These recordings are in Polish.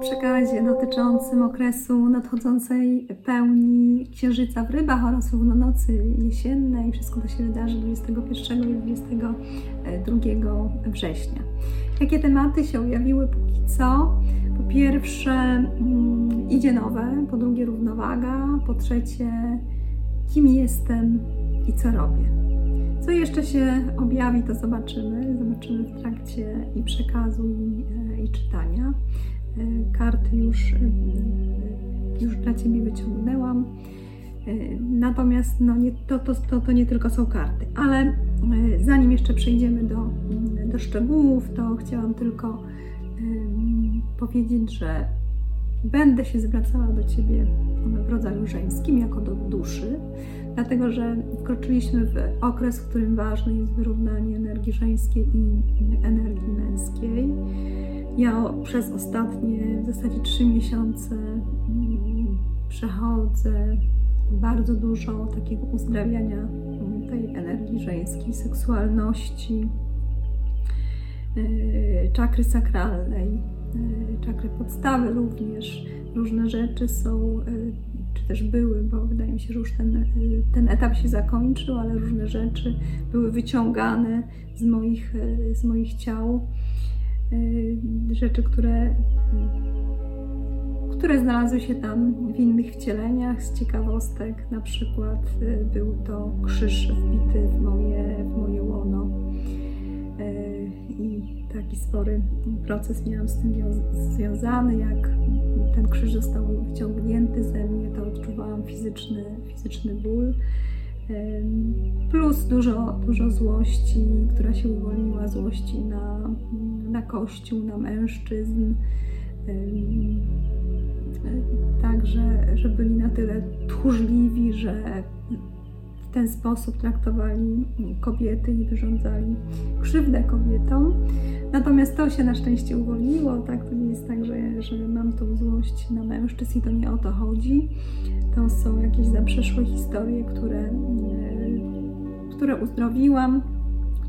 przekazie dotyczącym okresu nadchodzącej pełni księżyca w rybach oraz równonocy jesiennej. Wszystko to się wydarzy 21 i 22 września. Jakie tematy się objawiły póki co? Po pierwsze mm, idzie nowe, po drugie równowaga, po trzecie kim jestem i co robię. Co jeszcze się objawi, to zobaczymy. Zobaczymy w trakcie i przekazu, i, e, i czytania. E, karty już, e, już dla Ciebie wyciągnęłam. Natomiast no nie, to, to, to, to nie tylko są karty. Ale zanim jeszcze przejdziemy do, do szczegółów, to chciałam tylko powiedzieć, że będę się zwracała do Ciebie w rodzaju żeńskim, jako do duszy dlatego że wkroczyliśmy w okres, w którym ważne jest wyrównanie energii żeńskiej i energii męskiej. Ja przez ostatnie w zasadzie trzy miesiące mm, przechodzę bardzo dużo takiego uzdrawiania mm, tej energii żeńskiej, seksualności, e, czakry sakralnej, e, czakry podstawy również. Różne rzeczy są e, czy też były, bo wydaje mi się, że już ten, ten etap się zakończył, ale różne rzeczy były wyciągane z moich, z moich ciał. Rzeczy, które, które znalazły się tam w innych wcieleniach. Z ciekawostek na przykład e, był to krzyż wbity w moje, w moje łono. E, I taki spory proces miałam z tym związany, jak ten krzyż został wyciągnięty ze mnie, to odczuwałam fizyczny, fizyczny ból. Plus dużo, dużo złości, która się uwolniła, złości na, na Kościół, na mężczyzn. Także, że byli na tyle tchórzliwi, że w ten sposób traktowali kobiety i wyrządzali krzywdę kobietom. Natomiast to się na szczęście uwolniło, tak? To nie jest tak, że, że mam tą złość na mężczyzn i to nie o to chodzi. To są jakieś zaprzeszłe historie, które, e, które uzdrowiłam,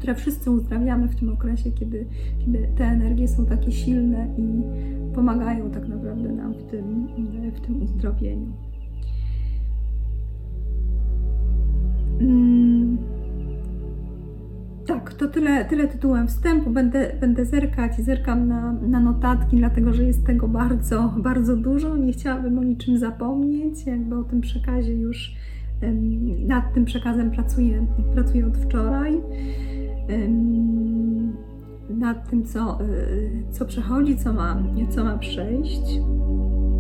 które wszyscy uzdrawiamy w tym okresie, kiedy, kiedy te energie są takie silne i pomagają tak naprawdę nam w tym, w tym uzdrowieniu. Mm. Tak, to tyle, tyle tytułem wstępu. Będę, będę zerkać, zerkam na, na notatki, dlatego że jest tego bardzo, bardzo dużo. Nie chciałabym o niczym zapomnieć, jakby o tym przekazie już nad tym przekazem pracuję, pracuję od wczoraj. Nad tym, co, e, co przechodzi, co ma, co ma przejść.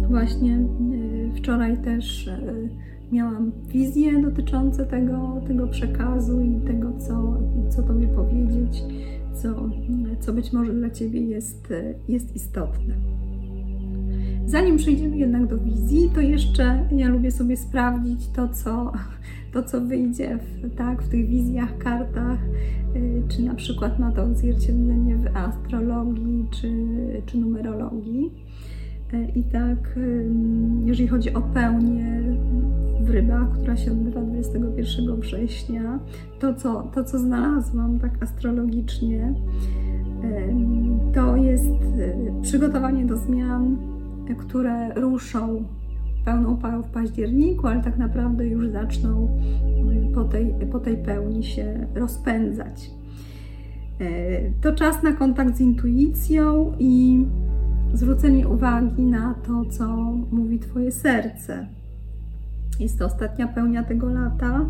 Właśnie e, wczoraj też e, miałam wizje dotyczące tego, tego przekazu i tego, co, co Tobie powiedzieć, co, co być może dla Ciebie jest, jest istotne. Zanim przejdziemy jednak do wizji, to jeszcze ja lubię sobie sprawdzić to, co, to, co wyjdzie w, tak, w tych wizjach, kartach, y, czy na przykład ma to odzwierciedlenie w astrologii, czy, czy numerologii. E, I tak, jeżeli chodzi o pełnię w rybach, która się odbywa 21 września, to co, to, co znalazłam tak astrologicznie, to jest przygotowanie do zmian, które ruszą pełną parą w październiku, ale tak naprawdę już zaczną e, po tej, po tej pełni się rozpędzać. To czas na kontakt z intuicją i zwrócenie uwagi na to, co mówi Twoje serce. Jest to ostatnia pełnia tego lata.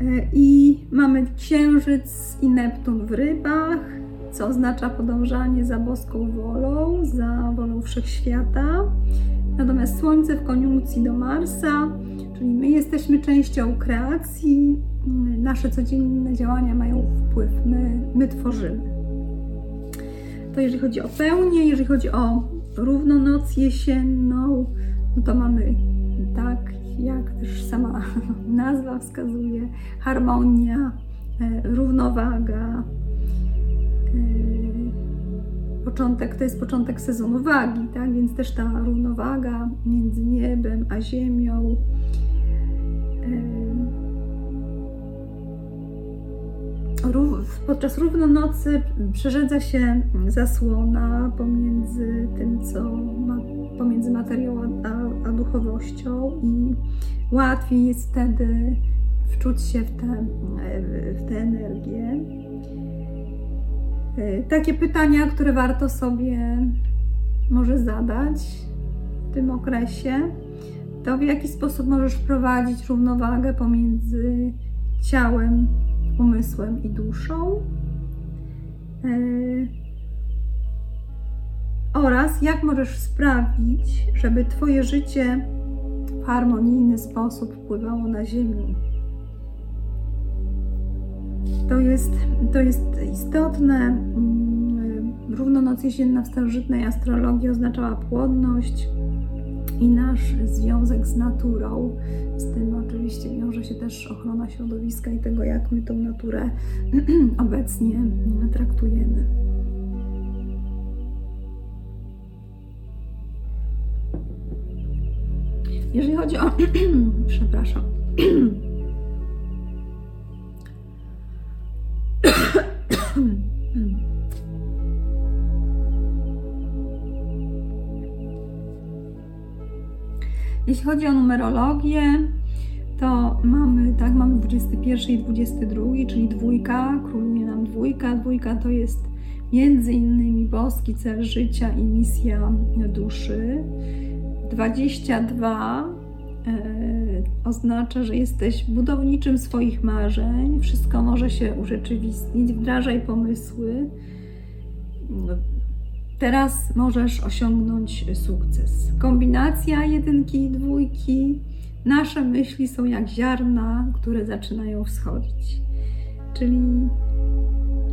E, I mamy Księżyc i Neptun w rybach, co oznacza podążanie za boską wolą, za wolą wszechświata. Natomiast Słońce w koniunkcji do Marsa, czyli my jesteśmy częścią kreacji, nasze codzienne działania mają wpływ, my, my tworzymy. To jeżeli chodzi o pełnię, jeżeli chodzi o równą noc jesienną, no to mamy tak, jak też sama nazwa wskazuje, harmonia, e, równowaga. Yy, początek to jest początek sezonu wagi, tak? więc też ta równowaga między niebem a ziemią. Yy, podczas równonocy przerzedza się zasłona pomiędzy tym, co ma, pomiędzy materią a, a duchowością, i łatwiej jest wtedy wczuć się w tę w te energię. Takie pytania, które warto sobie może zadać w tym okresie, to w jaki sposób możesz wprowadzić równowagę pomiędzy ciałem, umysłem i duszą. oraz jak możesz sprawić, żeby Twoje życie w harmonijny sposób wpływało na Ziemię. To jest, to jest istotne. Mm, równo noc jesienna w starożytnej astrologii oznaczała płodność i nasz związek z naturą. Z tym oczywiście wiąże się też ochrona środowiska i tego, jak my tą naturę obecnie traktujemy. Jeżeli chodzi o. Przepraszam. Jeśli chodzi o numerologię, to mamy, tak, mamy 21 i 22, czyli dwójka, króluje nam dwójka. Dwójka to jest między innymi boski cel życia i misja duszy. 22 e, oznacza, że jesteś budowniczym swoich marzeń, wszystko może się urzeczywistnić, wdrażaj pomysły. Teraz możesz osiągnąć sukces. Kombinacja jedynki i dwójki. Nasze myśli są jak ziarna, które zaczynają wschodzić. Czyli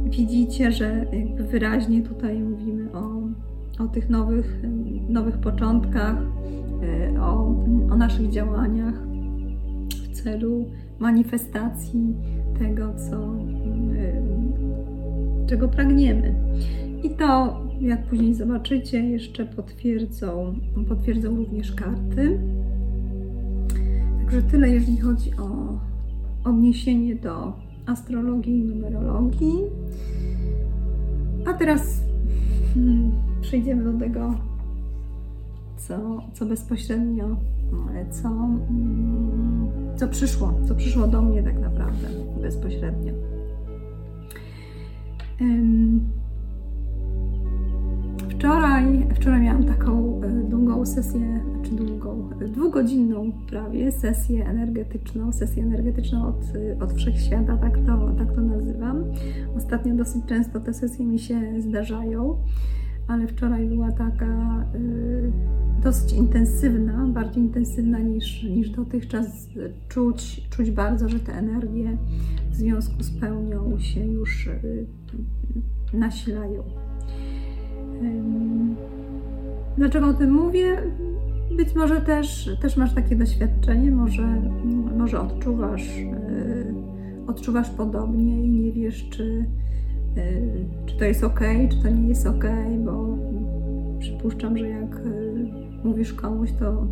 widzicie, że wyraźnie tutaj mówimy o o tych nowych, nowych początkach, e, o, o naszych działaniach w celu manifestacji tego, co, e, czego pragniemy. I to, jak później zobaczycie, jeszcze potwierdzą, potwierdzą również karty. Także tyle, jeżeli chodzi o odniesienie do astrologii i numerologii. A teraz hmm, przejdziemy do tego, co, co bezpośrednio, co, mm, co przyszło, co przyszło do mnie tak naprawdę bezpośrednio. Wczoraj, wczoraj miałam taką e, długą sesję, znaczy długą, dwugodzinną prawie sesję energetyczną, sesję energetyczną od, od wszechświata, tak to, tak to nazywam. Ostatnio dosyć często te sesje mi się zdarzają ale wczoraj była taka y, dosyć intensywna, bardziej intensywna niż, niż dotychczas. Czuć, czuć bardzo, że te energie w związku z pełnią się już y, nasilają. Dlaczego o tym mówię? Być może też, też masz takie doświadczenie, może, może odczuwasz, y, odczuwasz podobnie i nie wiesz, czy, Y, czy to jest ok, czy to nie jest ok, bo przypuszczam, że jak y, mówisz komuś, to,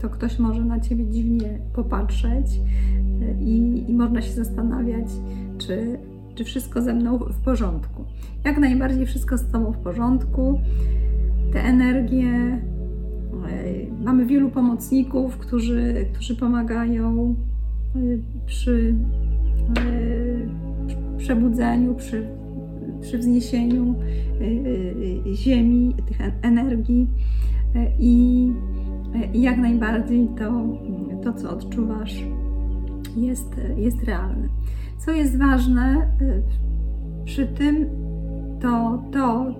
to ktoś może na ciebie dziwnie popatrzeć i, i można się zastanawiać, czy, czy wszystko ze mną w porządku. Jak najbardziej wszystko z tobą w porządku. Te energie, mamy wielu pomocników, którzy, którzy pomagają przy przebudzeniu, przy przy wzniesieniu y, y, y, ziemi, tych energii i jak najbardziej to, to co odczuwasz, jest, jest realne. Co jest ważne przy tym, to to,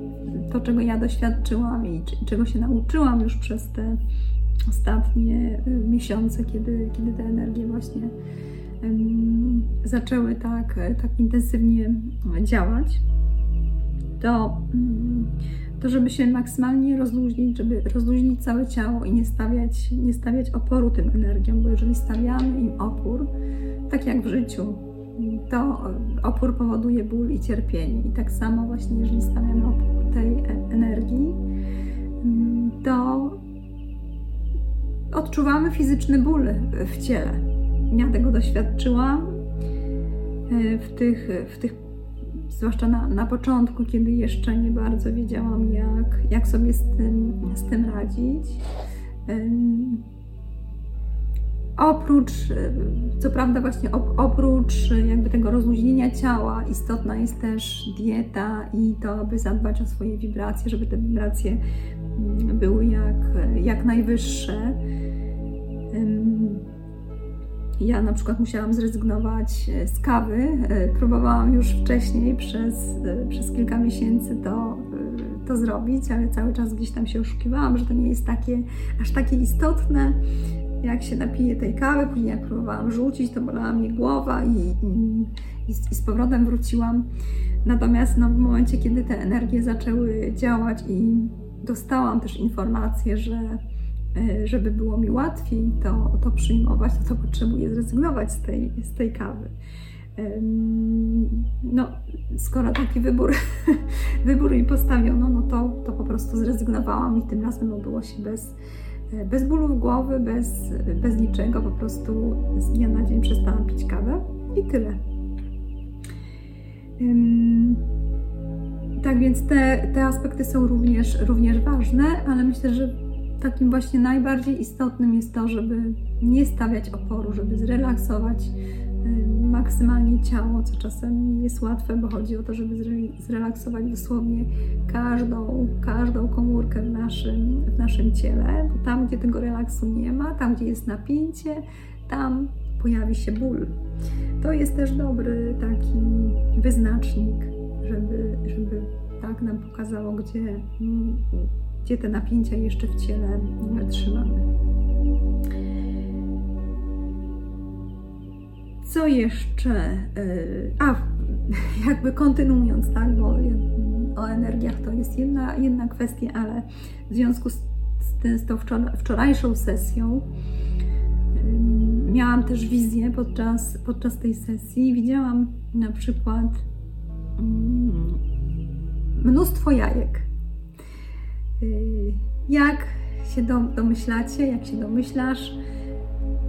to, czego ja doświadczyłam i czego się nauczyłam już przez te ostatnie miesiące, kiedy, kiedy te energie właśnie zaczęły tak, tak intensywnie działać to, mm, to żeby się maksymalnie rozluźnić, żeby rozluźnić całe ciało i nie stawiać, nie stawiać oporu tym energiom, bo jeżeli stawiamy im opór, tak jak w życiu, to opór powoduje ból i cierpienie. I tak samo właśnie, jeżeli stawiamy opór tej e, energii, mm, to odczuwamy fizyczny ból w ciele. Ja tego doświadczyłam e, w tych, w tych zwłaszcza na, na początku, kiedy jeszcze nie bardzo wiedziałam, jak, jak sobie z tym, z tym radzić. Oprócz, co prawda właśnie oprócz jakby tego rozluźnienia ciała, istotna jest też dieta i to, aby zadbać o swoje wibracje, żeby te wibracje mm, były jak, jak najwyższe. Ja na przykład musiałam zrezygnować z kawy. Próbowałam już wcześniej przez, przez kilka miesięcy to, to zrobić, ale cały czas gdzieś tam się oszukiwałam, że to nie jest takie, aż takie istotne jak się napiję tej kawy, później jak próbowałam rzucić, to bolała mnie głowa i, i, i, z powrotem wróciłam. Natomiast no, w momencie, kiedy te energie zaczęły działać i dostałam też informację, że e, żeby było mi łatwiej to, to przyjmować, to, to potrzebuję zrezygnować z tej, z tej kawy. No, skoro taki wybór, wybór mi postawiono, no to, to po prostu zrezygnowałam i tym razem obyło się bez, bez bólów głowy, bez, bez niczego, po prostu z dnia na dzień przestałam pić kawę i tyle. Tak więc te, te aspekty są również, również ważne, ale myślę, że takim właśnie najbardziej istotnym jest to, żeby nie stawiać oporu, żeby zrelaksować maksymalnie ciało, co czasem nie jest łatwe, bo chodzi o to, żeby zrelaksować dosłownie każdą, każdą komórkę w naszym, w naszym ciele, bo tam, gdzie tego relaksu nie ma, tam, gdzie jest napięcie, tam pojawi się ból. To jest też dobry taki wyznacznik, żeby, żeby tak nam pokazało, gdzie, gdzie te napięcia jeszcze w ciele trzymamy. Co jeszcze? E, a, jakby kontynuując, tak, bo o energiach to jest jedna, jedna kwestia, ale w związku z, z, tą wczorajszą sesją miałam też wizję podczas, podczas tej sesji. Widziałam na przykład mm, mnóstwo jajek. Y, jak się domyślacie, jak się domyślasz,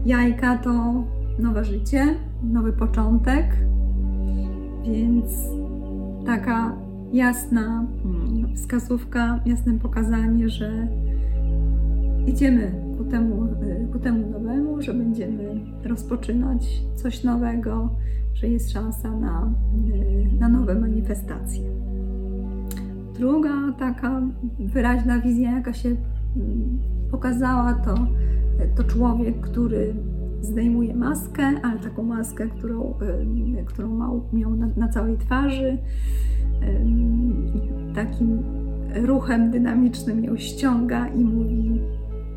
jajka to nowe życie, nowy początek, więc taka jasna mm, wskazówka, jasne pokazanie, że idziemy ku temu, y, ku temu nowemu, że będziemy rozpoczynać coś nowego, że jest szansa na, y, na nowe manifestacje. Druga taka wyraźna wizja, jaka się mm, pokazała, to, to człowiek, który zdejmuje maskę, ale taką maskę, którą, którą miał na, na całej twarzy. Takim ruchem dynamicznym ją ściąga i mówi: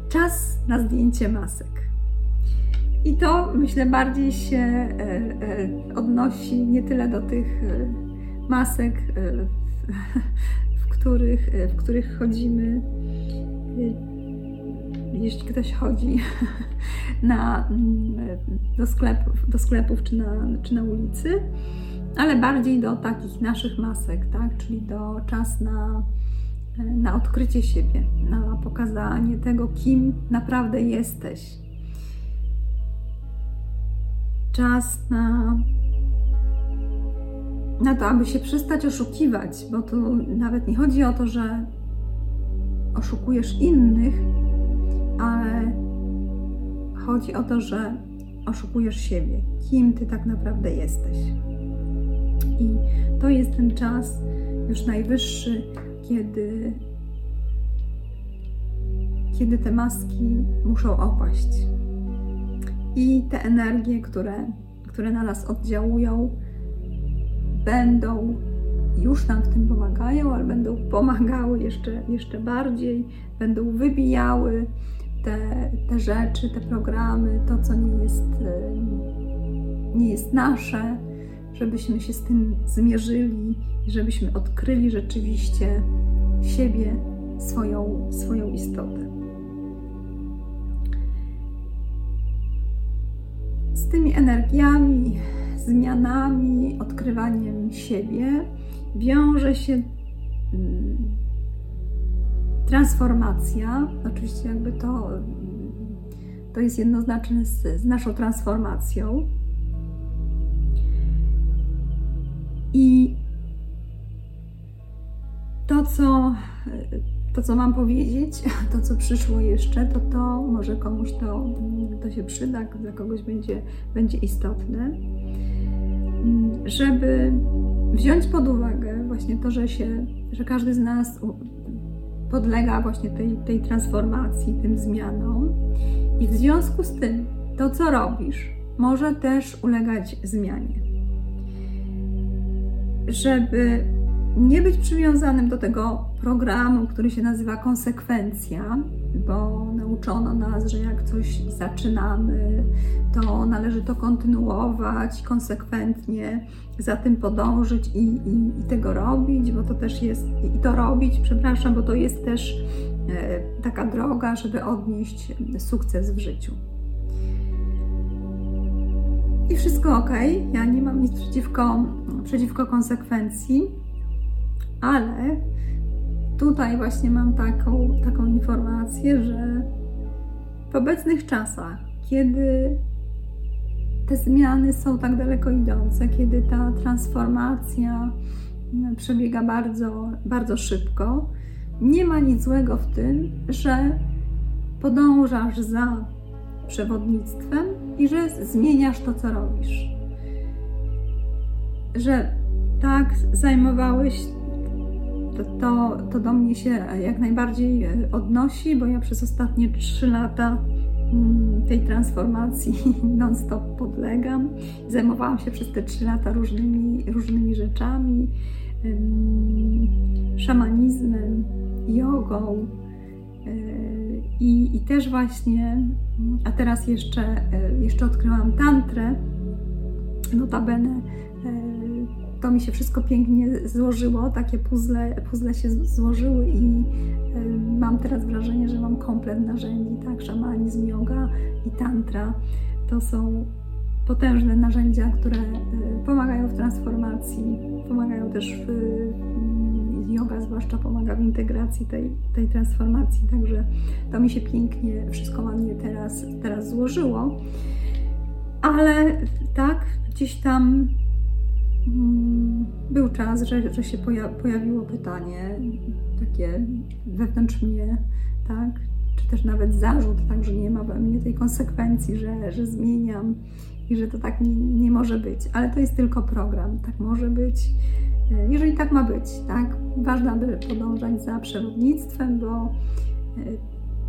Czas na zdjęcie masek. I to myślę bardziej się e, e, odnosi nie tyle do tych e, masek, w których, w których chodzimy jeśli ktoś chodzi na, do, sklepów, do sklepów czy na, czy na ulicy, ale bardziej do takich naszych masek, tak? czyli do czas na, na odkrycie siebie, na pokazanie tego, kim naprawdę jesteś. Czas na, na to, aby się przestać oszukiwać, bo tu nawet nie chodzi o to, że oszukujesz innych, ale chodzi o to, że oszukujesz siebie, kim ty tak naprawdę jesteś. I to jest ten czas już najwyższy, kiedy, kiedy te maski muszą opaść. I te energie, które, które na nas oddziałują, będą już nam w tym pomagają, ale będą pomagały jeszcze, jeszcze bardziej, będą wybijały te, te rzeczy, te programy, to co nie jest, nie jest nasze, żebyśmy się z tym zmierzyli i żebyśmy odkryli rzeczywiście siebie, swoją, swoją istotę. Z tymi energiami, zmianami, odkrywaniem siebie wiąże się transformacja, oczywiście jakby to, to jest jednoznaczne z, z naszą transformacją. I to, co to, co mam powiedzieć, to, co przyszło jeszcze, to to może komuś to, to się przyda, dla kogoś będzie, będzie istotne. Żeby wziąć pod uwagę właśnie to, że, się, że każdy z nas podlega właśnie tej, tej transformacji, tym zmianom. I w związku z tym, to co robisz, może też ulegać zmianie. Żeby nie być przywiązanym do tego programu, który się nazywa konsekwencja, bo nauczono nas, że jak coś zaczynamy, to należy to kontynuować konsekwentnie, za tym podążyć i, i, i tego robić, bo to też jest, i to robić, przepraszam, bo to jest też e, taka droga, żeby odnieść sukces w życiu. I wszystko ok, ja nie mam nic przeciwko, przeciwko konsekwencji, ale tutaj właśnie mam taką, taką informację, że w obecnych czasach, kiedy te zmiany są tak daleko idące, kiedy ta transformacja przebiega bardzo, bardzo szybko, nie ma nic złego w tym, że podążasz za przewodnictwem i że zmieniasz to, co robisz. Że tak zajmowałeś to, to, do mnie się jak najbardziej e, odnosi, bo ja przez ostatnie trzy lata mm, tej transformacji non-stop podlegam. Zajmowałam się przez te trzy lata różnymi, różnymi rzeczami, szamanizmem, jogą. E, I, I też właśnie, a teraz jeszcze, e, jeszcze odkryłam tantrę, notabene to mi się wszystko pięknie złożyło, takie puzzle, puzzle się złożyły i mam teraz wrażenie, że mam komplet narzędzi, tak, szamanizm, yoga i tantra to są potężne narzędzia, które pomagają w transformacji, pomagają też w yoga zwłaszcza pomaga w integracji tej, tej transformacji, także to mi się pięknie wszystko ładnie teraz, teraz złożyło. Ale tak, gdzieś tam był czas, że, że się pojawiło pytanie takie wewnątrz mnie, tak? Czy też nawet zarzut, tak, że nie ma we mnie tej konsekwencji, że, że zmieniam i że to tak nie, nie może być. Ale to jest tylko program, tak może być. E, jeżeli tak ma być, tak? Ważne, aby podążać za przewodnictwem, bo e,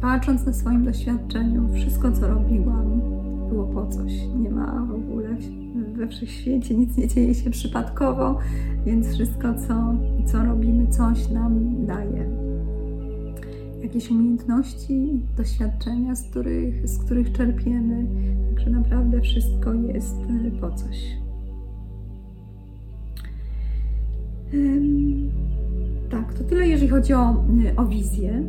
patrząc na swoim doświadczeniu, wszystko co robiłam było po coś. Nie ma w ogóle we wszechświecie nic nie dzieje się przypadkowo, więc wszystko, co, co robimy, coś nam daje. Jakieś umiejętności, doświadczenia, z których, z których czerpiemy. Także naprawdę wszystko jest e, po coś. Tak, to tyle, jeżeli chodzi o, o wizję.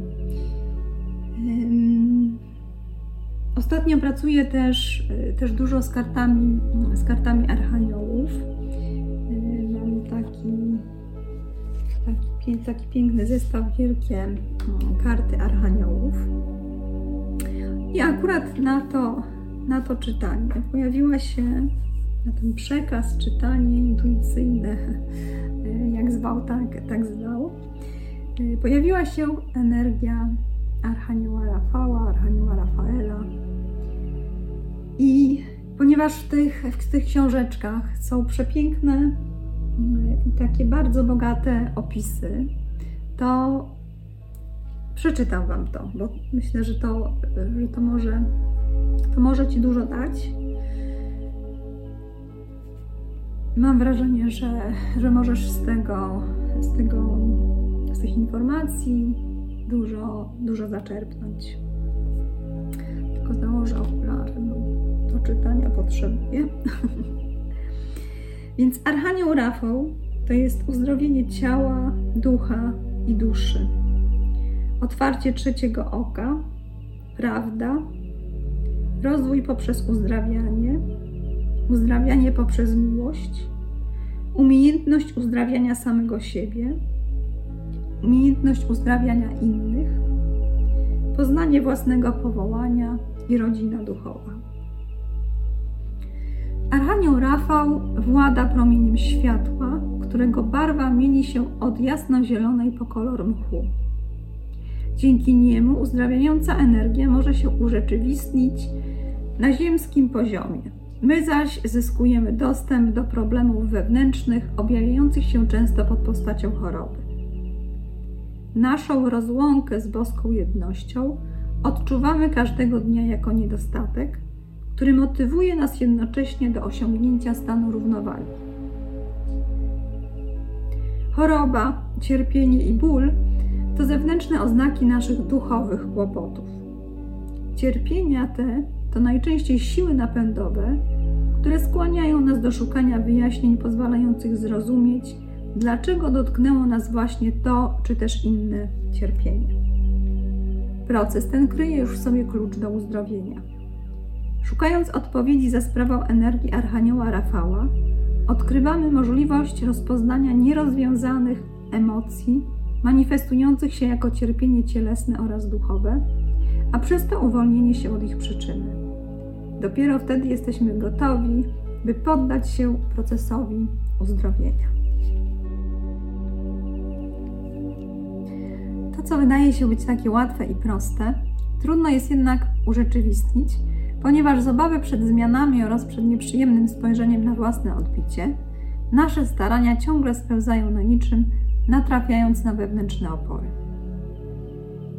Ostatnio pracuję też, y, też dużo z kartami, z kartami archaniołów. Y, mam taki, taki, taki piękny zestaw, wielkie mm, karty archaniołów. I akurat na to, na to czytanie pojawiła się, na ten przekaz, czytanie intuicyjne, y, jak zwał, tak, tak zwał, pojawiła się energia Archanioła Rafała, Archanioła Rafaela, i ponieważ w tych, w tych książeczkach są przepiękne mm, i takie bardzo bogate opisy, to przeczytam Wam to, bo myślę, że to, że to, może, to może Ci dużo dać. Mam wrażenie, że, że możesz z tego, z tego, z tych informacji dużo, dużo zaczerpnąć. Tylko założę okulary, do czytania potrzebuję. Więc Archanioł Rafał to jest uzdrowienie ciała, ducha i duszy. Otwarcie trzeciego oka, prawda, rozwój poprzez uzdrawianie, uzdrawianie poprzez miłość, umiejętność uzdrawiania samego siebie, umiejętność uzdrawiania innych, poznanie własnego powołania i rodzina duchowa. Archanioł Rafał włada promieniem światła, którego barwa mieni się od jasno-zielonej po kolor mchu. Dzięki niemu uzdrawiająca energia może się urzeczywistnić na ziemskim poziomie. My zaś zyskujemy dostęp do problemów wewnętrznych, objawiających się często pod postacią choroby. Naszą rozłąkę z boską jednością odczuwamy każdego dnia jako niedostatek, który motywuje nas jednocześnie do osiągnięcia stanu równowagi. Choroba, cierpienie i ból to zewnętrzne oznaki naszych duchowych kłopotów. Cierpienia te to najczęściej siły napędowe, które skłaniają nas do szukania wyjaśnień pozwalających zrozumieć, dlaczego dotknęło nas właśnie to czy też inne cierpienie. Proces ten kryje już w sobie klucz do uzdrowienia. Szukając odpowiedzi za sprawą energii Archanioła Rafała, odkrywamy możliwość rozpoznania nierozwiązanych emocji manifestujących się jako cierpienie cielesne oraz duchowe, a przez to uwolnienie się od ich przyczyny. Dopiero wtedy jesteśmy gotowi, by poddać się procesowi uzdrowienia. To, co wydaje się być takie łatwe i proste, trudno jest jednak urzeczywistnić, ponieważ z obawy przed zmianami oraz przed nieprzyjemnym spojrzeniem na własne odbicie, nasze starania ciągle spełzają na niczym, natrafiając na wewnętrzne opory.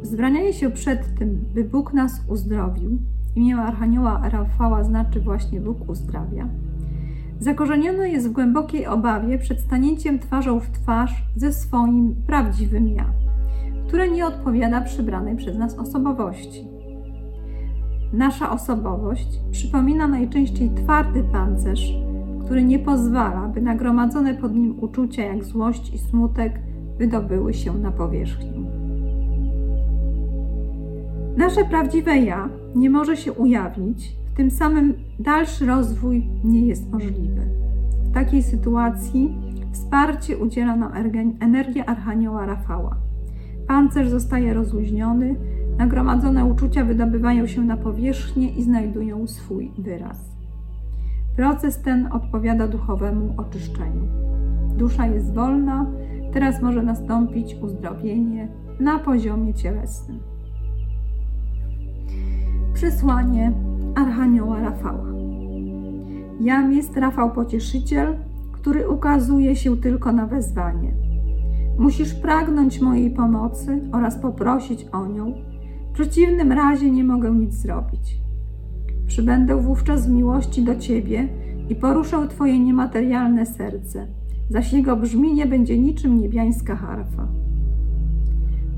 Wzbranianie się przed tym, by Bóg nas uzdrowił, imię Archanioła Rafała znaczy właśnie Bóg uzdrawia, zakorzenione jest w głębokiej obawie przed stanięciem twarzą w twarz ze swoim prawdziwym ja, które nie odpowiada przybranej przez nas osobowości. Nasza osobowość przypomina najczęściej twardy pancerz, który nie pozwala, by nagromadzone pod nim uczucia jak złość i smutek wydobyły się na powierzchnię. Nasze prawdziwe ja nie może się ujawnić, w tym samym dalszy rozwój nie jest możliwy. W takiej sytuacji wsparcie udziela nam energia Archanioła Rafała. Pancerz zostaje rozluźniony, nagromadzone uczucia wydobywają się na powierzchnię i znajdują swój wyraz. Proces ten odpowiada duchowemu oczyszczeniu. Dusza jest wolna, teraz może nastąpić uzdrowienie na poziomie cielesnym. Przesłanie Archanioła Rafała. Jam jest Rafał Pocieszyciel, który ukazuje się tylko na wezwanie. Musisz pragnąć mojej pomocy oraz poprosić o nią. W przeciwnym razie nie mogę nic zrobić. Przybędę wówczas w miłości do Ciebie i poruszę Twoje niematerialne serce, zaś jego brzmienie będzie niczym niebiańska harfa.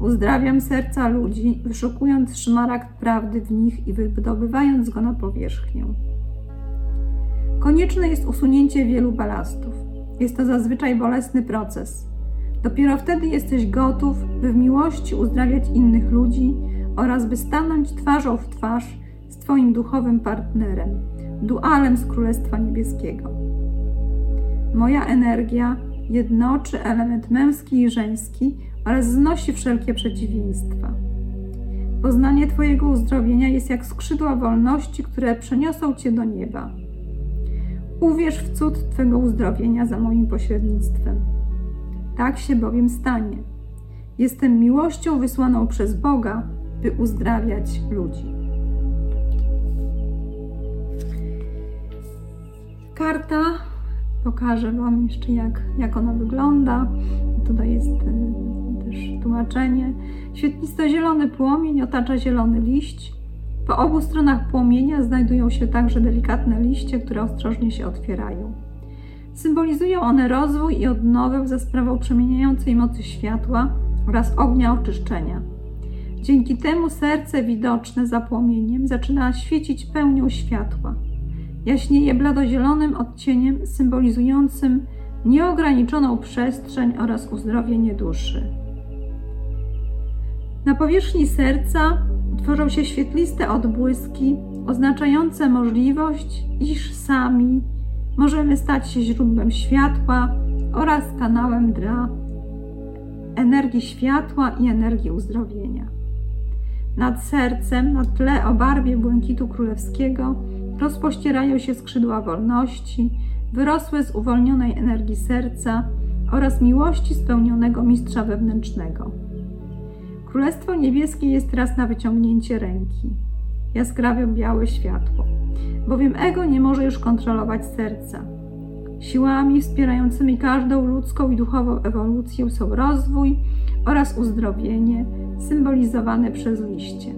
Uzdrawiam serca ludzi, wyszukując szmaragd prawdy w nich i wydobywając go na powierzchnię. Konieczne jest usunięcie wielu balastów. Jest to zazwyczaj bolesny proces. Dopiero wtedy jesteś gotów, by w miłości uzdrawiać innych ludzi oraz by stanąć twarzą w twarz z Twoim duchowym partnerem, dualem z Królestwa Niebieskiego. Moja energia jednoczy element męski i żeński oraz znosi wszelkie przeciwieństwa. Poznanie Twojego uzdrowienia jest jak skrzydła wolności, które przeniosą Cię do nieba. Uwierz w cud Twego uzdrowienia za moim pośrednictwem. Tak się bowiem stanie. Jestem miłością wysłaną przez Boga, by uzdrawiać ludzi. Karta pokażę Wam jeszcze, jak, jak ona wygląda. Tutaj jest e, też tłumaczenie. Świetlisto-zielony płomień otacza zielony liść. Po obu stronach płomienia znajdują się także delikatne liście, które ostrożnie się otwierają. Symbolizują one rozwój i odnowę za sprawą przemieniającej mocy światła oraz ognia oczyszczenia. Dzięki temu serce widoczne za płomieniem zaczyna świecić pełnią światła. Jaśnieje bladozielonym odcieniem symbolizującym nieograniczoną przestrzeń oraz uzdrowienie duszy. Na powierzchni serca tworzą się świetliste odbłyski oznaczające możliwość, iż sami możemy stać się źródłem światła oraz kanałem dla energii światła i energii uzdrowienia. Nad sercem, na tle o barwie błękitu królewskiego, rozpościerają się skrzydła wolności, wyrosłe z uwolnionej energii serca oraz miłości spełnionego mistrza wewnętrznego. Królestwo Niebieskie jest teraz na wyciągnięcie ręki. Jaskrawie białe światło, bowiem ego nie może już kontrolować serca. Siłami wspierającymi każdą ludzką i duchową ewolucję są rozwój oraz uzdrowienie, symbolizowane przez liście.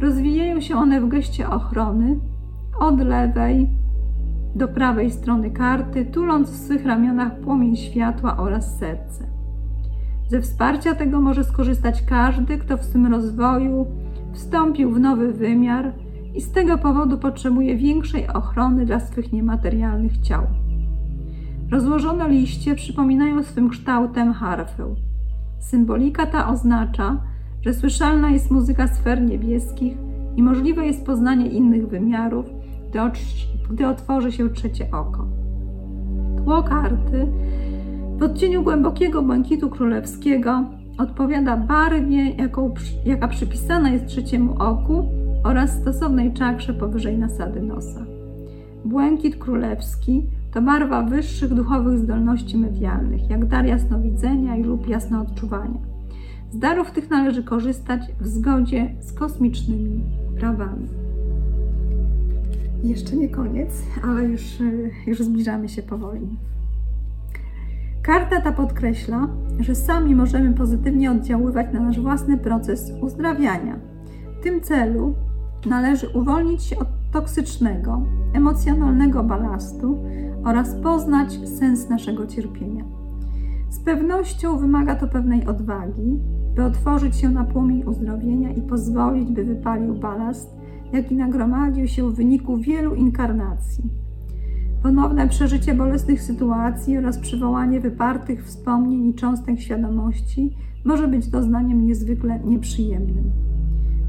Rozwijają się one w geście ochrony od lewej do prawej strony karty, tuląc w swych ramionach płomień światła oraz serce. Ze wsparcia tego może skorzystać każdy, kto w swym rozwoju wstąpił w nowy wymiar i z tego powodu potrzebuje większej ochrony dla swych niematerialnych ciał. Rozłożone liście przypominają swym kształtem harfę. Symbolika ta oznacza, że słyszalna jest muzyka sfer niebieskich i możliwe jest poznanie innych wymiarów, gdy, otworzy się trzecie oko. Tło karty w odcieniu głębokiego błękitu królewskiego odpowiada barwie, jaką, jaka przypisana jest trzeciemu oku oraz stosownej czakrze powyżej nasady nosa. Błękit królewski to barwa wyższych duchowych zdolności medialnych, jak dar jasnowidzenia lub jasnoodczuwania. Z darów tych należy korzystać w zgodzie z kosmicznymi prawami. Jeszcze nie koniec, ale już, już zbliżamy się powoli. Karta ta podkreśla, że sami możemy pozytywnie oddziaływać na nasz własny proces uzdrawiania. W tym celu należy uwolnić się od toksycznego, emocjonalnego balastu oraz poznać sens naszego cierpienia. Z pewnością wymaga to pewnej odwagi, by otworzyć się na płomień uzdrowienia i pozwolić, by wypalił balast, jaki nagromadził się w wyniku wielu inkarnacji. Ponowne przeżycie bolesnych sytuacji oraz przywołanie wypartych wspomnień i cząstek świadomości może być doznaniem niezwykle nieprzyjemnym.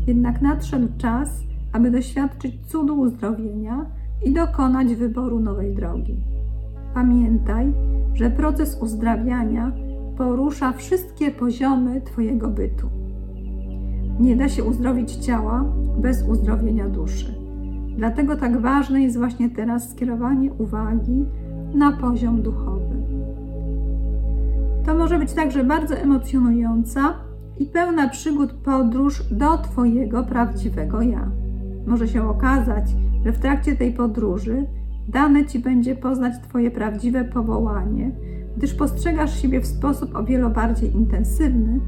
Jednak nadszedł czas, aby doświadczyć cudu uzdrowienia i dokonać wyboru nowej drogi. Pamiętaj, że proces uzdrawiania porusza wszystkie poziomy Twojego bytu. Nie da się uzdrowić ciała bez uzdrowienia duszy. Dlatego tak ważne jest właśnie teraz skierowanie uwagi na poziom duchowy. To może być także bardzo emocjonująca i pełna przygód podróż do Twojego prawdziwego ja. Może się okazać, że w trakcie tej podróży dane Ci będzie poznać Twoje prawdziwe powołanie, gdyż postrzegasz siebie w sposób o wiele bardziej intensywny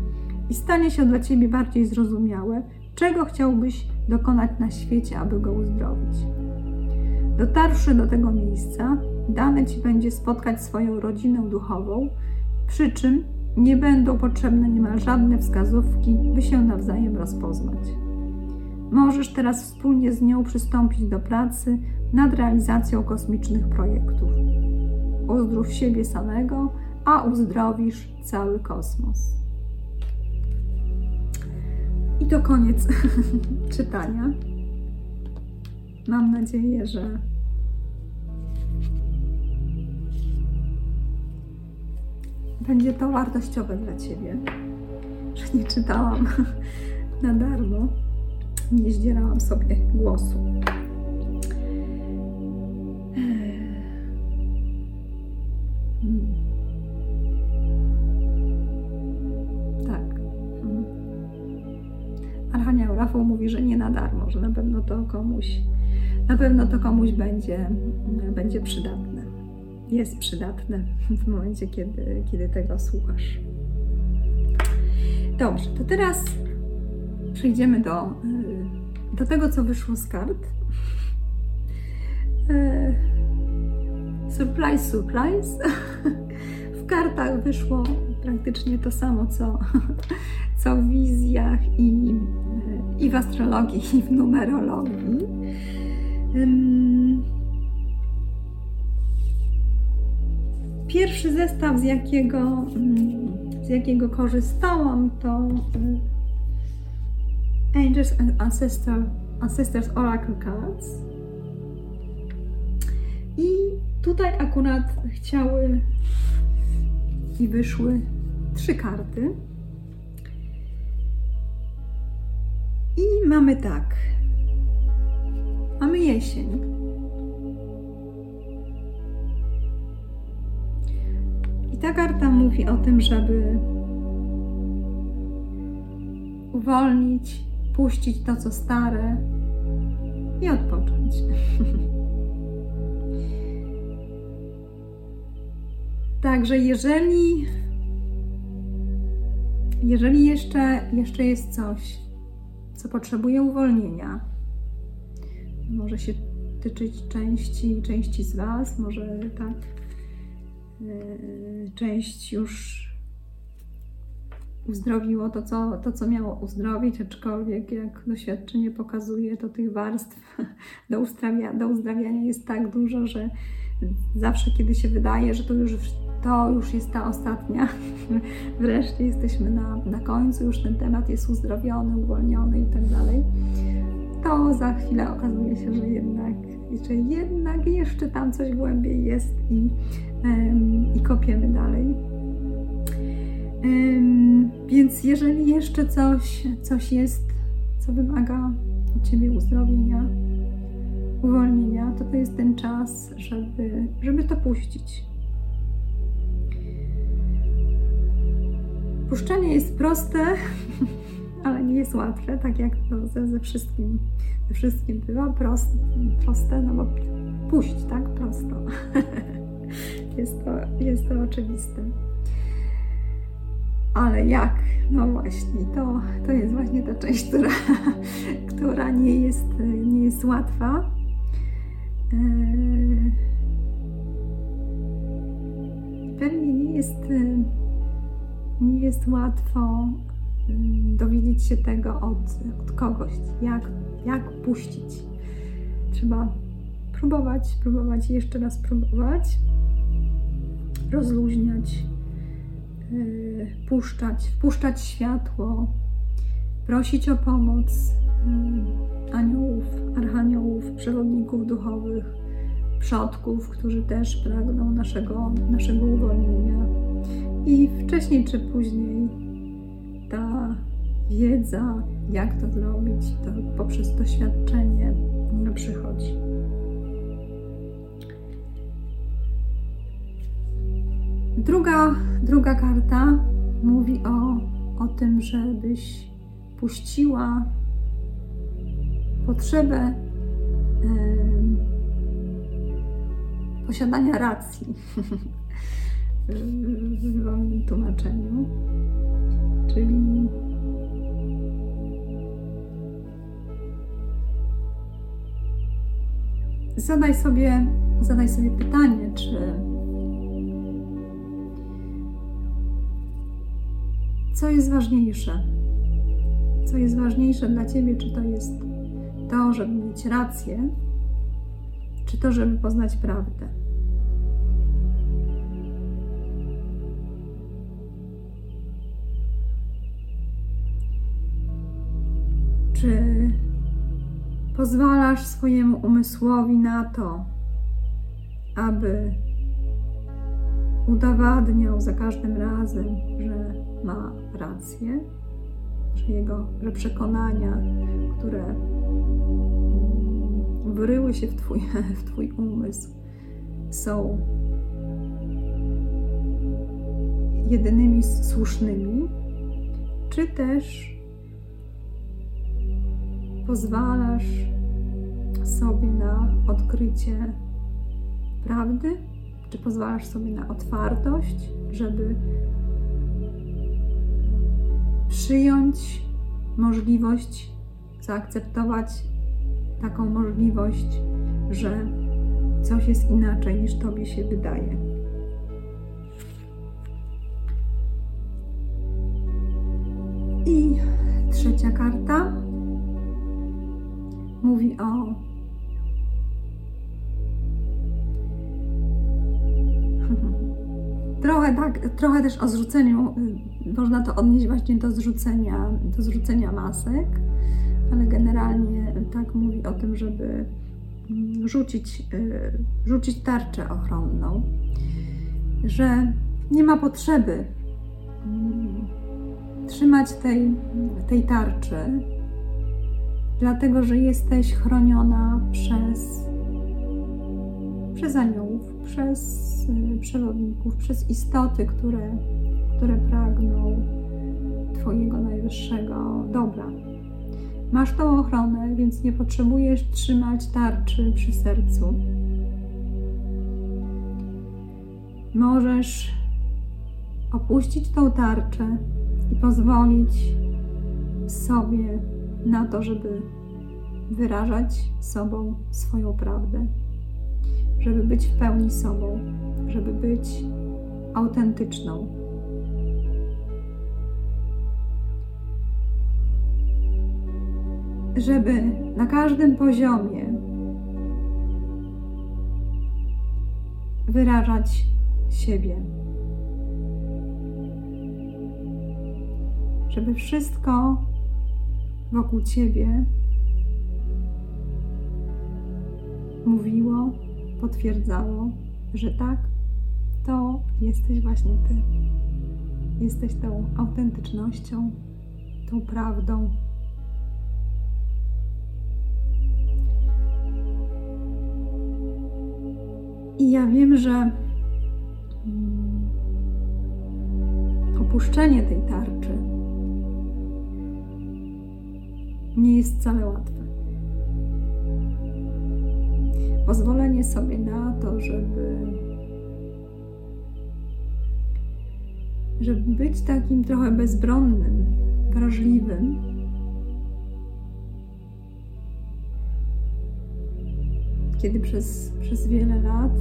i stanie się dla Ciebie bardziej zrozumiałe, czego chciałbyś dokonać na świecie, aby go uzdrowić. Dotarwszy do tego miejsca, dane Ci będzie spotkać swoją rodzinę duchową, przy czym nie będą potrzebne niemal żadne wskazówki, by się nawzajem rozpoznać. Możesz teraz wspólnie z nią przystąpić do pracy nad realizacją kosmicznych projektów. Uzdrów siebie samego, a uzdrowisz cały kosmos. I to koniec czytania. Mam nadzieję, że będzie to wartościowe dla Ciebie, że nie czytałam na darmo, nie zdzierałam sobie głosu. Archanioł Rafał mówi, że nie na darmo, że na pewno to komuś, na pewno to komuś będzie, będzie przydatne. Jest przydatne w momencie, kiedy, kiedy tego słuchasz. Dobrze, to teraz przejdziemy do, do tego, co wyszło z kart. Y, surprise, surprise. W kartach wyszło praktycznie to samo, co, co w wizjach i, i w astrologii, i w numerologii. Pierwszy zestaw, z jakiego, z jakiego korzystałam, to Angels and Ancestor, Ancestors Oracle Cards. I tutaj akurat chciały i wyszły trzy karty. I mamy tak. Mamy jesień. I ta karta mówi o tym, żeby uwolnić, puścić to, co stare i odpocząć. Także jeżeli jeżeli jeszcze, jeszcze jest coś, co potrzebuje uwolnienia, może się tyczyć części, części z Was, może tak, yy, część już uzdrowiło to co, to, co miało uzdrowić, aczkolwiek jak doświadczenie pokazuje, to tych warstw do, uzdrawia, do uzdrawiania jest tak dużo, że zawsze, kiedy się wydaje, że to już, to już jest ta ostatnia, wreszcie jesteśmy na, na końcu, już ten temat jest uzdrowiony, uwolniony i tak dalej, to za chwilę okazuje się, że jednak, że jednak jeszcze tam coś głębiej jest i, i kopiemy dalej. Więc jeżeli jeszcze coś, coś jest, co wymaga u Ciebie uzdrowienia, uwolnienia, to to jest ten czas, żeby, żeby to puścić. Puszczanie jest proste, ale nie jest łatwe, tak jak to ze, ze wszystkim, ze wszystkim bywa proste, proste, no bo puść, tak? Prosto. jest, to, jest to oczywiste. Ale jak? No właśnie, to, to jest właśnie ta część, która, która nie, jest, nie jest łatwa. Eee, pewnie nie jest, nie jest łatwo dowiedzieć się tego od, od kogoś, jak, jak puścić. Trzeba próbować, próbować jeszcze raz próbować, rozluźniać puszczać, wpuszczać światło, prosić o pomoc y, aniołów, archaniołów, przewodników duchowych, przodków, którzy też pragną naszego, naszego uwolnienia. I wcześniej czy później ta wiedza, jak to zrobić, to poprzez doświadczenie przychodzi. Druga, druga karta mówi o, o tym, żebyś puściła potrzebę posiadania racji w wolnym tłumaczeniu. Czyli zadaj sobie, zadaj sobie pytanie, czy co jest ważniejsze? Co jest ważniejsze dla ciebie? Czy to jest to, żeby mieć rację, czy to, żeby poznać prawdę? Czy pozwalasz swojemu umysłowi na to, aby udowadniał za każdym razem, że ma rację, że jego że przekonania, które wryły się w twój, w twój umysł, są jedynymi słusznymi, czy też pozwalasz sobie na odkrycie prawdy, czy pozwalasz sobie na otwartość, żeby przyjąć możliwość, zaakceptować taką możliwość, że coś jest inaczej niż Tobie się wydaje. I trzecia karta mówi o trochę tak, trochę też o zrzuceniu można to odnieść właśnie do zrzucenia, do zrzucenia masek, ale generalnie tak mówi o tym, żeby mm, rzucić, y, rzucić tarczę ochronną, że nie ma potrzeby mm, trzymać tej, tej tarczy, dlatego że jesteś chroniona przez, przez aniołów, przez y, przewodników, przez istoty, które które pragną Twojego najwyższego dobra. Masz tą ochronę, więc nie potrzebujesz trzymać tarczy przy sercu. Możesz opuścić tą tarczę i pozwolić sobie na to, żeby wyrażać sobą swoją prawdę, żeby być w pełni sobą, żeby być autentyczną. Żeby na każdym poziomie wyrażać siebie. Żeby wszystko wokół ciebie mówiło, potwierdzało, że tak, to jesteś właśnie ty. Jesteś tą autentycznością, tą prawdą. I ja wiem, że mm, opuszczenie tej tarczy nie jest wcale łatwe. Pozwolenie sobie na to, żeby, żeby być takim trochę bezbronnym, wrażliwym. Kiedy przez, przez wiele lat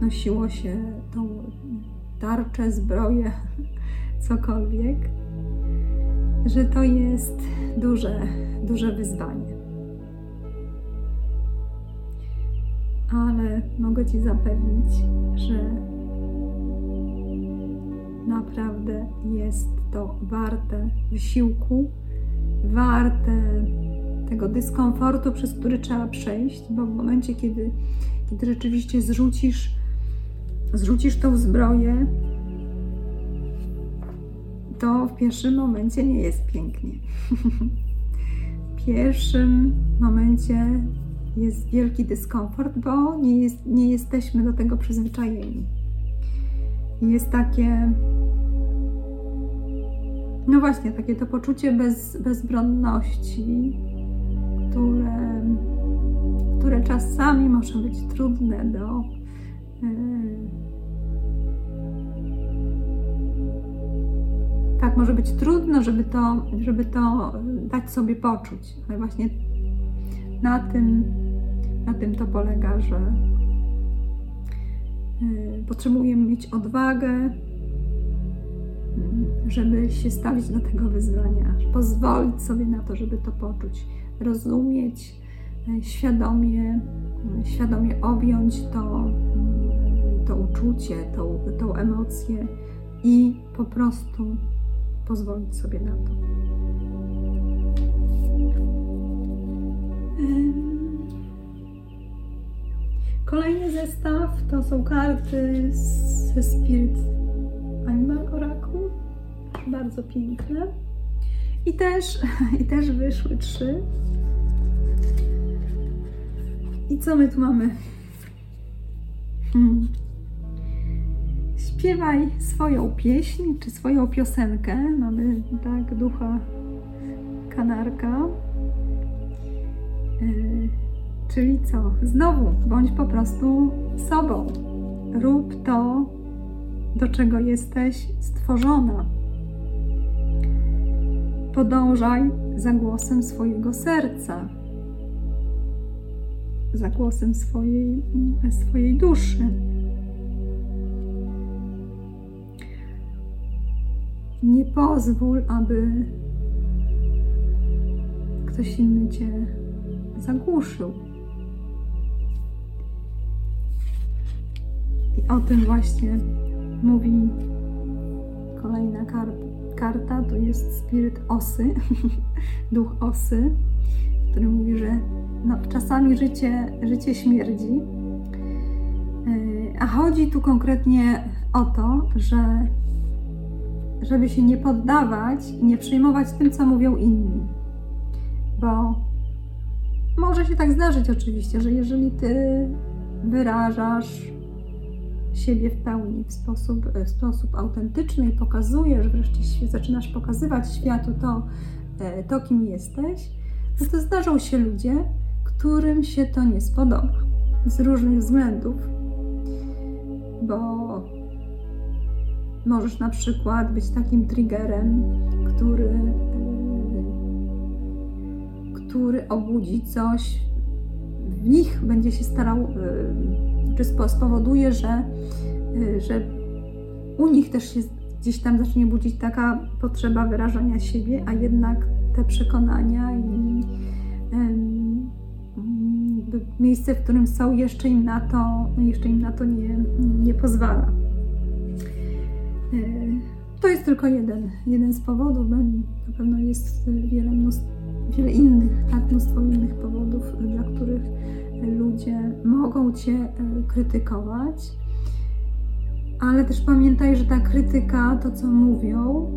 nosiło się tą tarczę, zbroję, cokolwiek, że to jest duże, duże wyzwanie. Ale mogę Ci zapewnić, że naprawdę jest to warte wysiłku, warte tego dyskomfortu, przez który trzeba przejść, bo w momencie, kiedy, kiedy rzeczywiście zrzucisz, zrzucisz tą zbroję, to w pierwszym momencie nie jest pięknie. w pierwszym momencie jest wielki dyskomfort, bo nie, jest, nie jesteśmy do tego przyzwyczajeni. Jest takie, no właśnie, takie to poczucie bez, bezbronności, które, które czasami może być trudne do. Yy, tak, może być trudno, żeby to, żeby to dać sobie poczuć, ale właśnie na tym, na tym to polega, że y, potrzebujemy mieć odwagę, żeby się stawić do tego wyzwania, pozwolić sobie na to, żeby to poczuć, rozumieć, y, świadomie, świadomie objąć to, to uczucie, tą, tą emocję i po prostu pozwolić sobie na to. Kolejny zestaw to są karty ze Spirit Animal Oracle. Bardzo piękne. I też, I też wyszły trzy. I co my tu mamy? Hmm. Śpiewaj swoją pieśń, czy swoją piosenkę. Mamy tak ducha kanarka. Yy, czyli co? Znowu, bądź po prostu sobą. Rób to, do czego jesteś stworzona. Podążaj za głosem swojego serca, za głosem swojej, swojej duszy. Nie pozwól, aby ktoś inny cię zagłuszył. I o tym właśnie mówi kolejna kar karta. To jest spiryt osy, duch osy, który mówi, że no, czasami życie, życie śmierdzi. E, a chodzi tu konkretnie o to, że żeby się nie poddawać i nie przejmować tym, co mówią inni. Bo może się tak zdarzyć oczywiście, że jeżeli ty wyrażasz siebie w pełni, w sposób, w sposób autentyczny i pokazujesz, wreszcie zaczynasz pokazywać światu to, e, to, kim jesteś, no to zdarzą się ludzie, którym się to nie spodoba. Z różnych względów, bo możesz na przykład być takim triggerem, który, e, który obudzi coś w nich, będzie się starał, e, czy spowoduje, że, e, że u nich też się gdzieś tam zacznie budzić taka potrzeba wyrażania siebie, a jednak te przekonania i miejsce, w którym są, jeszcze im na to, jeszcze im na to nie, nie pozwala. E, to jest tylko jeden, jeden z powodów, na pewno jest wiele, mnóstwo, wiele innych, tak, mnóstwo innych powodów, dla których ludzie mogą Cię e, krytykować. Ale też pamiętaj, że ta krytyka, to co mówią,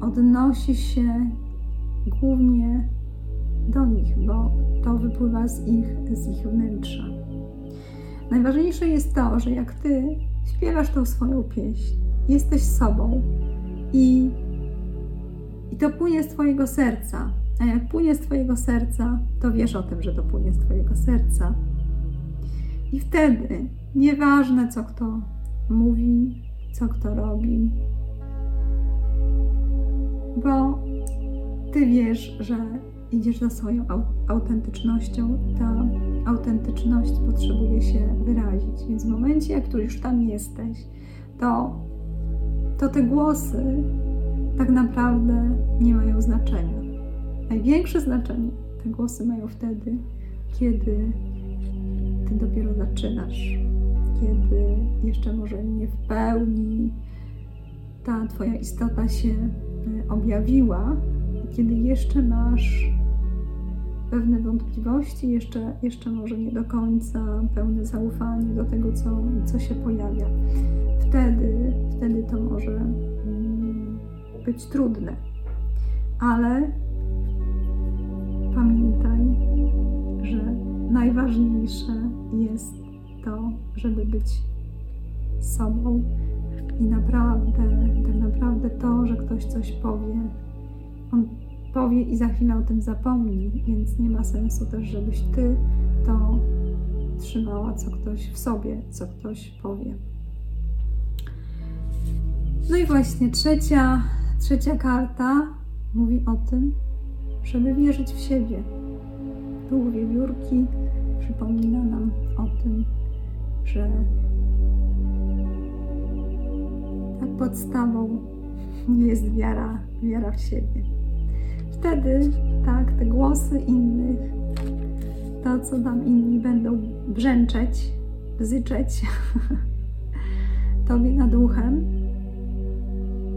odnosi się głównie do nich, bo to wypływa z ich, z ich wnętrza. Najważniejsze jest to, że jak ty śpiewasz tą swoją pieśń, jesteś sobą i, i to płynie z Twojego serca. Jak płynie z Twojego serca, to wiesz o tym, że to płynie z Twojego serca. I wtedy, nieważne co kto mówi, co kto robi, bo Ty wiesz, że idziesz za swoją autentycznością i ta autentyczność potrzebuje się wyrazić. Więc w momencie, jak tu już tam jesteś, to, to te głosy tak naprawdę nie mają znaczenia. Największe znaczenie te głosy mają wtedy, kiedy ty dopiero zaczynasz, kiedy jeszcze może nie w pełni ta Twoja istota się e, objawiła, kiedy jeszcze masz pewne wątpliwości, jeszcze, jeszcze może nie do końca pełne zaufanie do tego, co, co się pojawia. Wtedy, wtedy to może mm, być trudne. Ale pamiętaj, że najważniejsze jest to, żeby być sobą i naprawdę, tak naprawdę to, że ktoś coś powie, on powie i za chwilę o tym zapomni, więc nie ma sensu też, żebyś ty to trzymała, co ktoś w sobie, co ktoś powie. No i właśnie trzecia, trzecia karta mówi o tym, żeby wierzyć w siebie. Duch wiewiórki przypomina nam o tym, że tak podstawą jest wiara, wiara w siebie wtedy, tak, te głosy innych, to co tam inni będą brzęczeć, bzyczeć tobie nad uchem,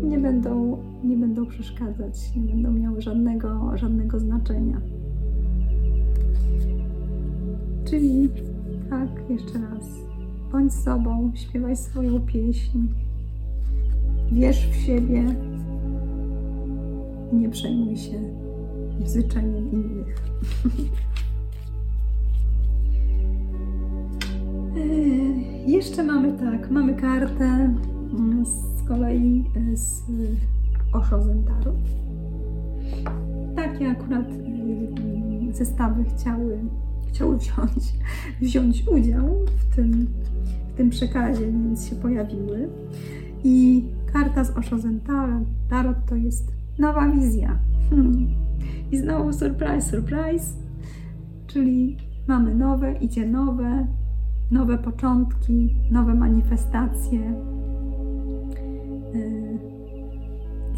nie będą, nie będą przeszkadzać, nie będą miały żadnego, żadnego znaczenia. Czyli tak, jeszcze raz, bądź sobą, śpiewaj swoją pieśń, wierz w siebie, nie przejmuj się bzyczeniem innych. E, jeszcze mamy tak, mamy kartę mm, z kolei e, z Osho Zentaru. Takie akurat e, zestawy chciały, chciały wziąć, wziąć udział w tym, w tym przekazie, więc się pojawiły. I karta z Osho Zentaru Tarot to jest nowa wizja. Hmm. I znowu surprise, surprise, czyli mamy nowe, idzie nowe, nowe początki, nowe manifestacje.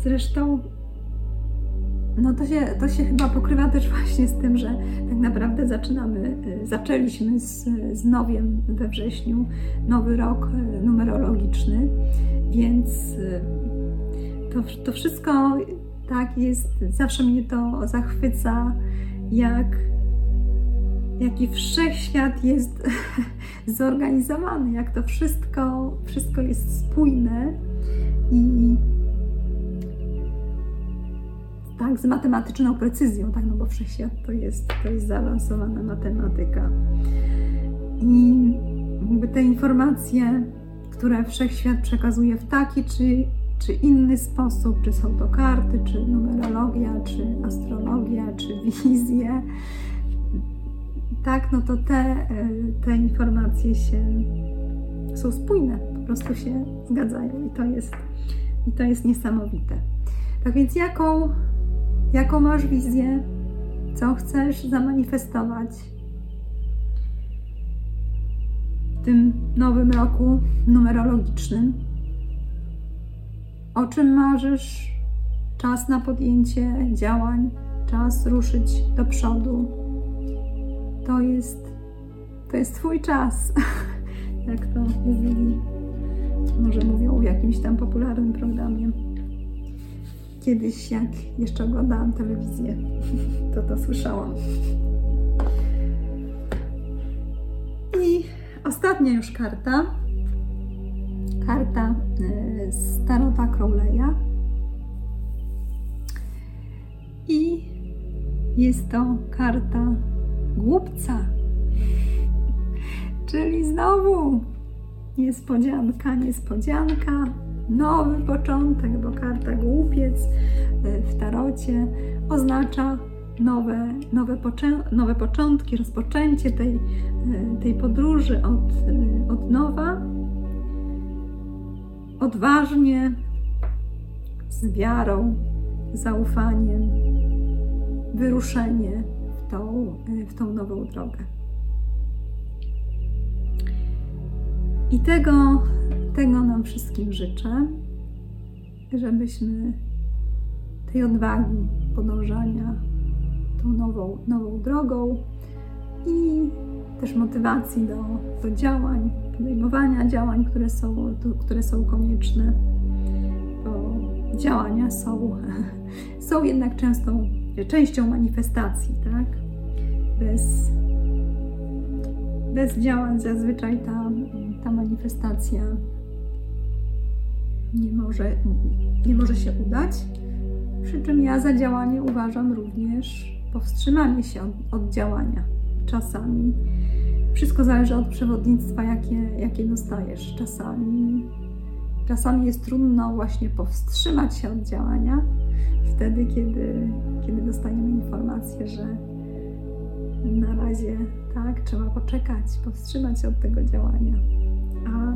Zresztą no to się, to się chyba pokrywa też właśnie z tym, że tak naprawdę zaczynamy, yy, zaczęliśmy z, z nowiem we wrześniu, nowy rok yy, numerologiczny, więc to, to wszystko tak jest, zawsze mnie to zachwyca, jak jaki wszechświat jest zorganizowany, jak to wszystko, wszystko jest spójne i tak z matematyczną precyzją, tak, no bo wszechświat to jest, to jest zaawansowana matematyka. I jakby te informacje, które wszechświat przekazuje w taki czy, czy inny sposób, czy są to karty, czy numerologia, czy astrologia, czy wizje, tak, no to te, te informacje się są spójne, po prostu się zgadzają i to jest, i to jest niesamowite. Tak więc jaką, jaką masz wizję, co chcesz zamanifestować w tym nowym roku numerologicznym? O czym marzysz? Czas na podjęcie działań, czas ruszyć do przodu. To jest, to jest Twój czas, jak to mówili, może mówią w jakimś tam popularnym programie. Kiedyś, jak jeszcze oglądałam telewizję, to to słyszałam. I ostatnia już karta. Karta e, Starota Crowleya. I jest to karta głupca. Czyli znowu niespodzianka, niespodzianka, nowy początek, bo karta głupiec e, w tarocie oznacza nowe, nowe, nowe początki, rozpoczęcie tej, e, tej podróży od, e, od nowa, odważnie, z wiarą, zaufaniem, wyruszenie w tą, w tą nową drogę. I tego, tego nam wszystkim życzę, żebyśmy tej odwagi podążania tą nową, nową drogą i też motywacji do, do działań, podejmowania działań, które są, które są konieczne, bo działania są, są jednak często częścią manifestacji, tak? Bez, bez działań zazwyczaj ta ta manifestacja nie może, nie może się udać. Przy czym ja za działanie uważam również powstrzymanie się od, od działania czasami. Wszystko zależy od przewodnictwa, jakie, jakie dostajesz. Czasami, czasami jest trudno właśnie powstrzymać się od działania, wtedy, kiedy, kiedy dostajemy informację, że na razie tak, trzeba poczekać, powstrzymać się od tego działania a,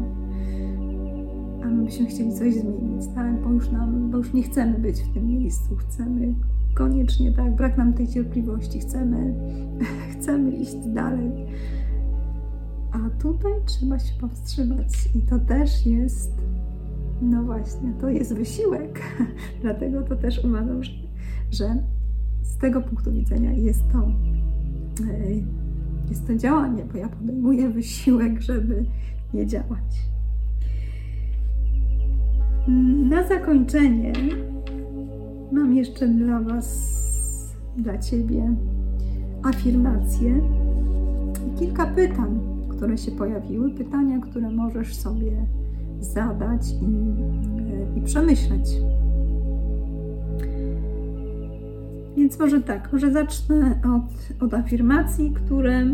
a my byśmy chcieli coś zmienić, tak? Bo już, nam, bo już nie chcemy być w tym miejscu, chcemy koniecznie, tak? Brak nam tej cierpliwości, chcemy, chcemy iść dalej. A tutaj trzeba się powstrzymać i to też jest, no właśnie, to jest wysiłek. Dlatego to też uważam, że, że z tego punktu widzenia jest to, jest to działanie, bo ja podejmuję wysiłek, żeby nie działać. Na zakończenie mam jeszcze dla Was, dla Ciebie afirmacje i kilka pytań, które się pojawiły, pytania, które możesz sobie zadać i, i przemyśleć. Więc może tak, może zacznę od, od afirmacji, które,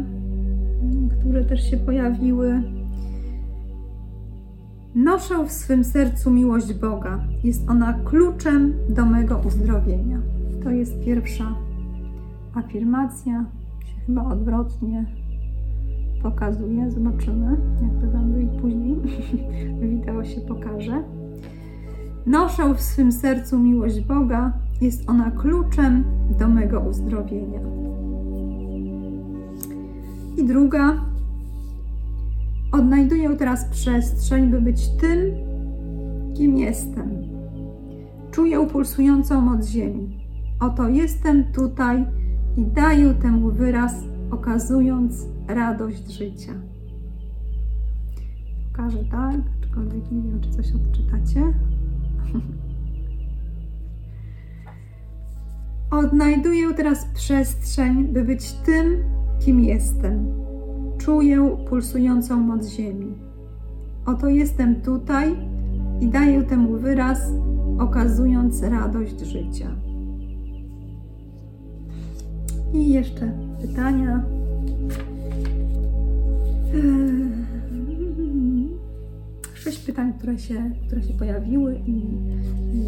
które też się pojawiły Noszę w swym sercu miłość Boga. Jest ona kluczem do mego uzdrowienia. To jest pierwsza afirmacja. Się chyba odwrotnie pokazuje. Zobaczymy, jak to tam i później wideo się pokaże. Noszę w swym sercu miłość Boga. Jest ona kluczem do mego uzdrowienia. I druga Odnajduję teraz przestrzeń, by być tym, kim jestem. Czuję pulsującą moc ziemi. Oto jestem tutaj i daję temu wyraz, okazując radość życia. Pokażę tak, aczkolwiek nie wiem, czy coś odczytacie. Odnajduję teraz przestrzeń, by być tym, kim jestem Czuję pulsującą moc ziemi. Oto jestem tutaj i daję temu wyraz, okazując radość życia. I jeszcze pytania. pytań, które się, które się pojawiły i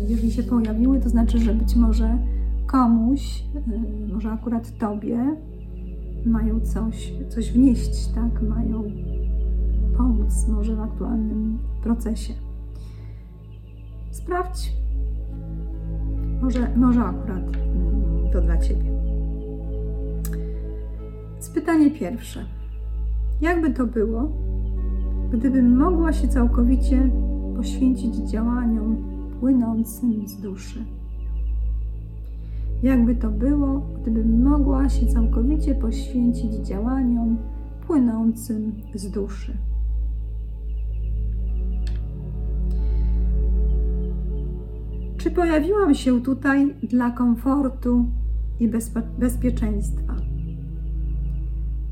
jeżeli się pojawiły, to znaczy, że być może komuś, może akurat Tobie, mają coś, coś wnieść, tak? Mają pomóc może w aktualnym procesie. Sprawdź. Może, może akurat mm, to dla Ciebie. Pytanie pierwsze. Jakby to było, gdybym mogła się całkowicie poświęcić działaniom płynącym z duszy? Jakby to było, gdybym mogła się całkowicie poświęcić działaniom płynącym z duszy? Czy pojawiłam się tutaj dla komfortu i bezpie bezpieczeństwa?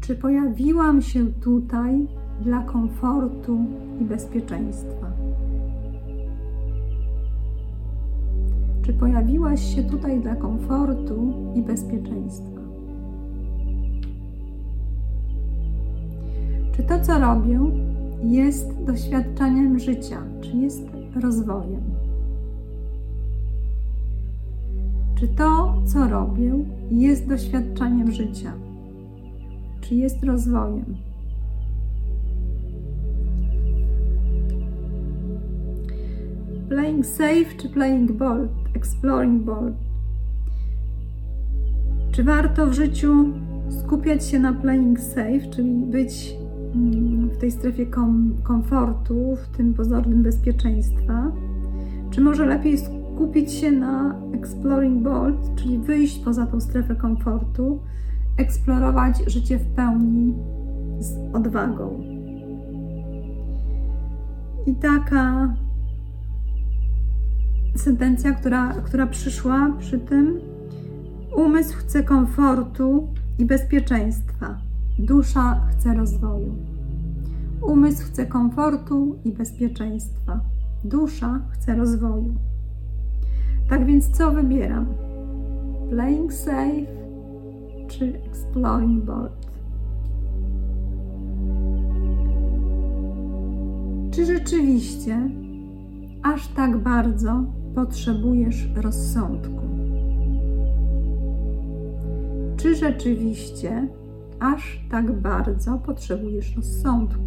Czy pojawiłam się tutaj dla komfortu i bezpieczeństwa? Czy pojawiłaś się tutaj dla komfortu i bezpieczeństwa? Czy to, co robię, jest doświadczeniem życia, czy jest rozwojem? Czy to, co robię, jest doświadczeniem życia? Czy jest rozwojem? Playing safe czy playing bold? Exploring bold. Czy warto w życiu skupiać się na playing safe, czyli być mm, w tej strefie kom komfortu, w tym pozornym bezpieczeństwa? Czy może lepiej skupić się na exploring bold, czyli wyjść poza tą strefę komfortu, eksplorować życie w pełni z odwagą? I taka sentencja, która, która przyszła przy tym, umysł chce komfortu i bezpieczeństwa, dusza chce rozwoju. Umysł chce komfortu i bezpieczeństwa, dusza chce rozwoju. Tak więc co wybieram? Playing safe czy exploring bold? Czy rzeczywiście aż tak bardzo potrzebujesz rozsądku? Czy rzeczywiście aż tak bardzo potrzebujesz rozsądku?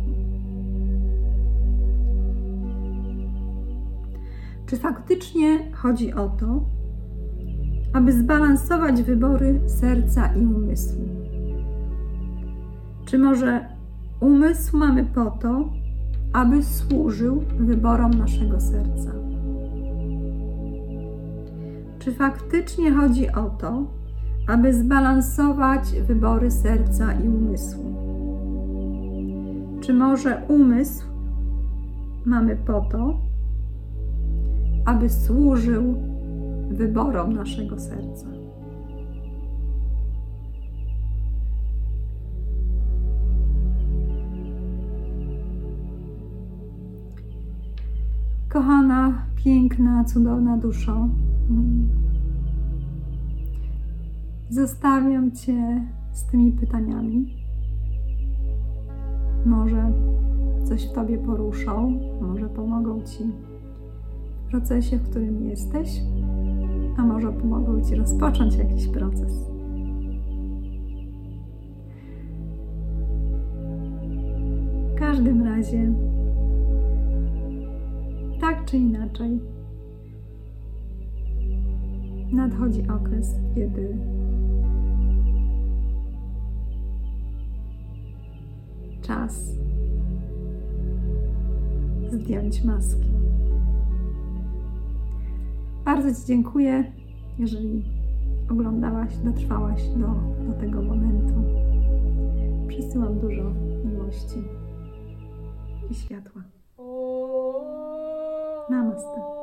Czy faktycznie chodzi o to, aby zbalansować wybory serca i umysłu? Czy może umysł mamy po to, aby służył wyborom naszego serca? Czy faktycznie chodzi o to, aby zbalansować wybory serca i umysłu? Czy może umysł mamy po to, aby służył wyborom naszego serca. Kochana, piękna, cudowna duszo, zostawiam Cię z tymi pytaniami. Może coś w Tobie poruszą, może pomogą Ci procesie, w którym jesteś, a może pomogą Ci rozpocząć jakiś proces. W każdym razie, tak czy inaczej, nadchodzi okres, kiedy czas zdjąć maski. Bardzo Ci dziękuję, jeżeli oglądałaś, dotrwałaś do, do tego momentu. Przysyłam dużo miłości i światła. Namaste.